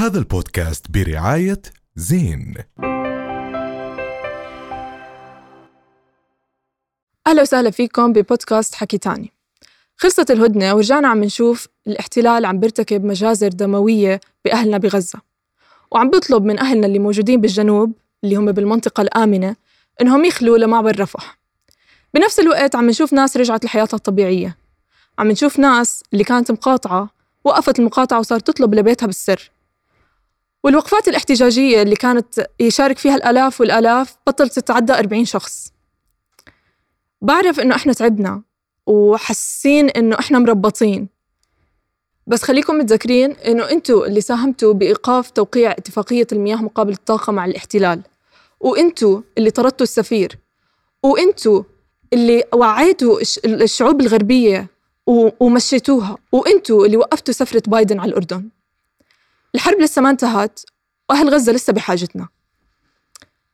هذا البودكاست برعاية زين. أهلا وسهلا فيكم ببودكاست حكي تاني. خلصت الهدنة ورجعنا عم نشوف الاحتلال عم بيرتكب مجازر دموية بأهلنا بغزة. وعم بيطلب من أهلنا اللي موجودين بالجنوب اللي هم بالمنطقة الآمنة إنهم يخلوا لمعبر رفح. بنفس الوقت عم نشوف ناس رجعت لحياتها الطبيعية. عم نشوف ناس اللي كانت مقاطعة وقفت المقاطعة وصارت تطلب لبيتها بالسر. والوقفات الاحتجاجية اللي كانت يشارك فيها الآلاف والآلاف بطلت تتعدى 40 شخص. بعرف إنه إحنا تعبنا وحاسين إنه إحنا مربطين. بس خليكم متذكرين إنه أنتوا اللي ساهمتوا بإيقاف توقيع اتفاقية المياه مقابل الطاقة مع الاحتلال. وأنتوا اللي طردتوا السفير. وأنتوا اللي وعيتوا الشعوب الغربية ومشيتوها. وأنتوا اللي وقفتوا سفرة بايدن على الأردن. الحرب لسه ما انتهت وأهل غزة لسه بحاجتنا.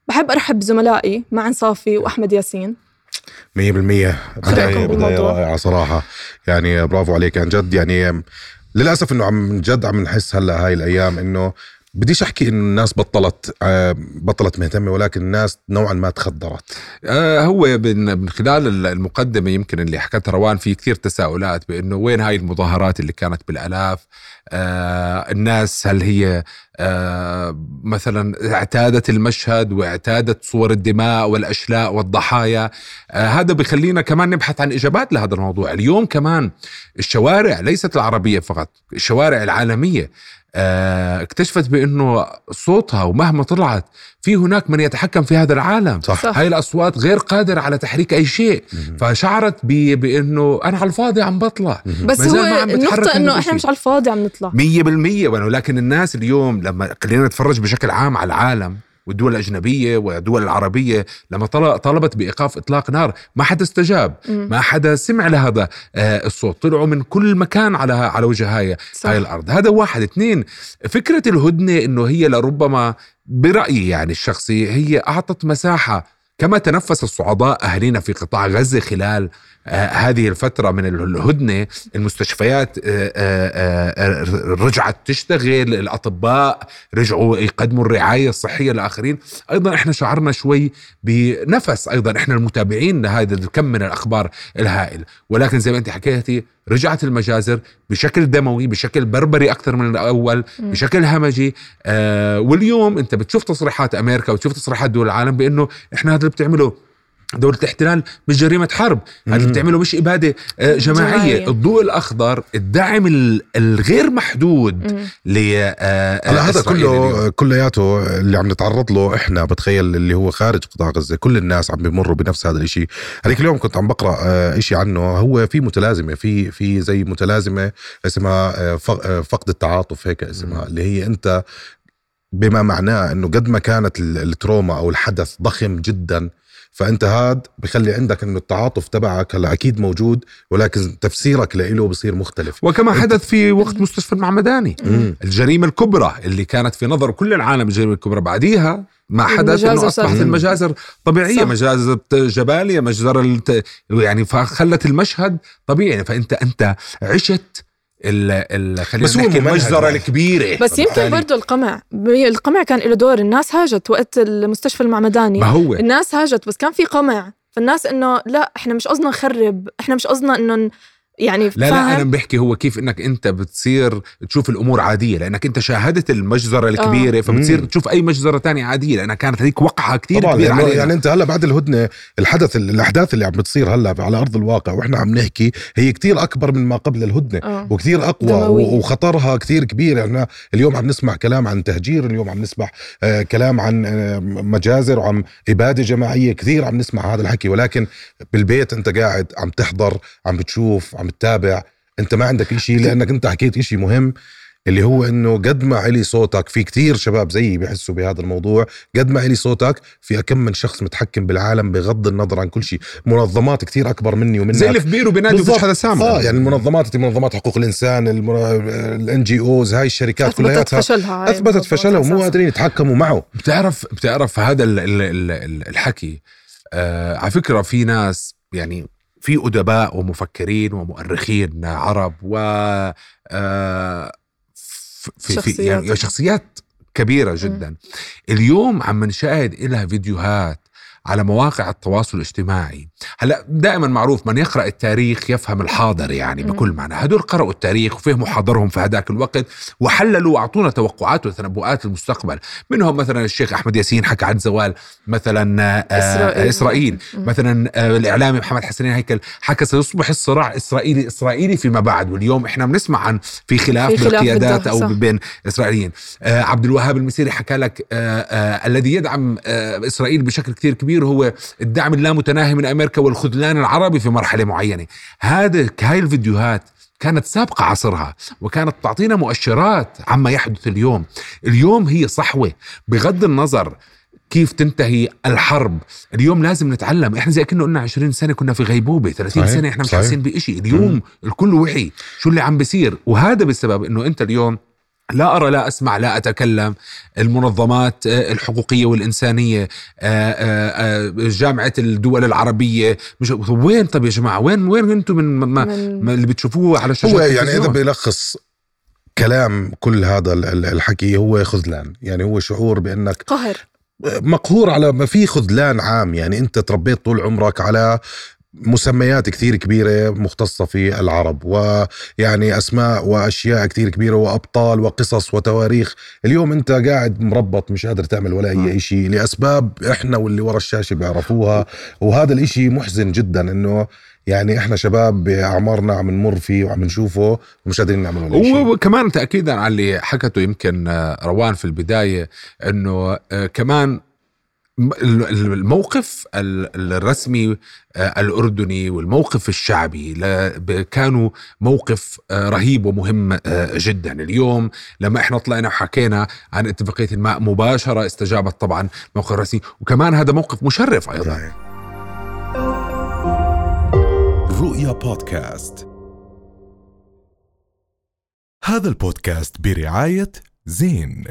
بحب أرحب بزملائي معن صافي وأحمد ياسين. مية بالمية. بداية بداية رائعة صراحة. يعني برافو عليك. عن جد يعني للأسف إنه عم جد عم نحس هلأ هاي الأيام إنه بديش أحكي إنه الناس بطلت آه، بطلت مهتمة ولكن الناس نوعا ما تخدرت. آه هو من خلال المقدمة يمكن اللي حكتها روان في كثير تساؤلات بإنه وين هاي المظاهرات اللي كانت بالألاف؟ آه الناس هل هي مثلا اعتادت المشهد واعتادت صور الدماء والأشلاء والضحايا؟ هذا بخلينا كمان نبحث عن إجابات لهذا الموضوع. اليوم كمان الشوارع ليست العربية فقط الشوارع العالمية. اكتشفت بأنه صوتها ومهما طلعت في هناك من يتحكم في هذا العالم صح. صح. هاي الأصوات غير قادرة على تحريك أي شيء مم. فشعرت بأنه أنا على الفاضي عم بطلع بس هو النقطه إنه إحنا مش على الفاضي عم نطلع 100% ولكن الناس اليوم لما خلينا نتفرج بشكل عام على العالم والدول الأجنبية والدول العربية لما طلبت بإيقاف إطلاق نار ما حدا استجاب ما حدا سمع لهذا آه، الصوت. طلعوا من كل مكان على على وجه هاي, هاي الأرض. هذا واحد. اثنين فكرة الهدنة إنه هي لربما برأيي يعني الشخصي هي أعطت مساحة. كما تنفس الصعداء أهلنا في قطاع غزة خلال هذه الفترة من الهدنة المستشفيات آه آه, آه، رجعت تشتغل الأطباء رجعوا يقدموا الرعاية الصحية لآخرين أيضا إحنا شعرنا شوي بنفس أيضا إحنا المتابعين لهذا الكم من الأخبار الهائل. ولكن زي ما أنت حكيتي رجعت المجازر بشكل دموي بشكل بربري أكثر من الأول م. بشكل همجي. آه واليوم أنت بتشوف تصريحات أمريكا وتشوف تصريحات دول العالم بأنه إحنا هذا اللي بتعمله. دولة الاحتلال مش جريمة حرب. هذا اللي بتعمله مش إبادة آه، جماعية. الضوء الأخضر الدعم الغير محدود ل آه، هلا هذا كله كلياته اللي عم نتعرض له إحنا. بتخيل اللي هو خارج قطاع غزة كل الناس عم بيمروا بنفس هذا الشيء هذيك اليوم كنت عم بقرأ آه، شيء عنه. هو في متلازمة في في زي متلازمة اسمها فقد التعاطف هيك اسمها اللي هي أنت بما معناه إنه قد ما كانت التروما أو الحدث ضخم جدا فأنت هاد بخلي عندك إنه التعاطف تبعك هلا أكيد موجود ولكن تفسيرك له بصير مختلف. وكما حدث في وقت مستشفى المعمداني الجريمة الكبرى اللي كانت في نظر كل العالم الجريمة الكبرى بعديها ما حدث إنه أصبحت المجازر طبيعية صح. مجازر جبالية مجزر يعني فخلت المشهد طبيعي. فانت أنت عشت ال خلينا نحكي المجزره الكبيرة. بس يمكن برضه القمع القمع كان له دور الناس هاجت وقت المستشفى المعمداني. ما هو. الناس هاجت بس كان في قمع. فالناس إنه لا إحنا مش قصدنا نخرب إحنا مش قصدنا إنه يعني لا لا أنا بحكي هو كيف إنك أنت بتصير تشوف الأمور عادية لأنك أنت شاهدت المجزرة الكبيرة آه. فبتصير مم. تشوف أي مجزرة تانية عادية لانها كانت هذيك وقعة كثير كبيرة يعني, يعني أنت هلأ بعد الهدنة الحدث الأحداث اللي عم بتصير هلأ على أرض الواقع وإحنا عم نحكي هي كثير أكبر من ما قبل الهدنة آه. وكثير أقوى دموية. وخطرها كثير كبير يعني اليوم عم نسمع كلام عن تهجير اليوم عم نسمع آه كلام عن آه مجازر وعم إبادة جماعية كثير عم نسمع هذا الحكي ولكن بالبيت أنت قاعد عم تحضر عم بتشوف عم تتابع انت ما عندك شيء لأنك انت حكيت شيء مهم اللي هو إنه قد ما علي صوتك في كتير شباب زيي بيحسوا بهذا الموضوع قد ما علي صوتك في كم من شخص متحكم بالعالم بغض النظر عن كل شيء. منظمات كتير أكبر مني ومنك. زي اللي في بيرو بينادي ومش حدا سامع آه يعني المنظمات منظمات حقوق الإنسان الإن جي أوز هاي الشركات كلها اثبتت فشلها أثبتت فشلها ومو قادرين يتحكموا معه. بتعرف بتعرف هذا الحكي. آه على فكرة في ناس يعني في أدباء ومفكرين ومؤرخين عرب و آه، في, شخصيات. يعني شخصيات كبيرة جدا م. اليوم عم نشاهد لها فيديوهات على مواقع التواصل الاجتماعي. هلأ دائما معروف من يقرأ التاريخ يفهم الحاضر يعني بكل معنى. هدول قرأوا التاريخ وفهموا حاضرهم في هذاك الوقت وحللوا وأعطونا توقعات وتنبؤات المستقبل. منهم مثلا الشيخ أحمد ياسين حكى عن زوال مثلا آه، إسرائيل, إسرائيل. مثلا آه، الإعلامي محمد حسنين هيكل حكى سيصبح الصراع إسرائيلي إسرائيلي فيما بعد. واليوم إحنا بنسمع عن في خلاف, في خلاف بالقيادات أو بين إسرائيليين. آه، عبد الوهاب المسيري حكى لك الذي يدعم إسرائيل بشكل كثير كبير هو الدعم اللامتناهي من أمريكا أمريكا والخذلان العربي في مرحلة معينة. هذا هاي الفيديوهات كانت سابقة عصرها وكانت تعطينا مؤشرات عما يحدث اليوم. اليوم هي صحوة بغض النظر كيف تنتهي الحرب. اليوم لازم نتعلم. إحنا زي كنا قلنا 20 سنة كنا في غيبوبة 30 صحيح. سنة إحنا مش حاسين بشيء اليوم م. الكل وحي. شو اللي عم بيصير؟ وهذا بسبب إنه أنت اليوم لا أرى لا أسمع لا أتكلم. المنظمات آه، الحقوقية والإنسانية آه، آه، جامعة الدول العربية. مش وين طب يا جماعة؟ وين وين أنتم من, ما من اللي بتشوفوه على الشاشة هو يعني إذا بيلخص كلام كل هذا الحكي هو خذلان. يعني هو شعور بأنك قهر. مقهور على ما في خذلان عام. يعني أنت تربيت طول عمرك على مسميات كثير كبيرة مختصة في العرب ويعني أسماء وأشياء كثير كبيرة وأبطال وقصص وتواريخ. اليوم أنت قاعد مربط مش قادر تعمل ولا أي شيء لأسباب إحنا واللي ورا الشاشة بيعرفوها. وهذا الإشي محزن جدا إنه يعني إحنا شباب بأعمارنا عم نمر فيه وعم نشوفه ومش قادرين نعمل ولا شيء وكمان تاكيدا على اللي حكته يمكن روان في البداية إنه آه، كمان الموقف الرسمي آه، الأردني والموقف الشعبي. كانوا موقف آه، رهيب ومهم آه، جدا. اليوم لما إحنا طلعنا وحكينا عن اتفاقية الماء مباشرة استجابت طبعا موقف الرسمي وكمان هذا موقف مشرف أيضا. رؤيا بودكاست. هذا البودكاست برعاية زين.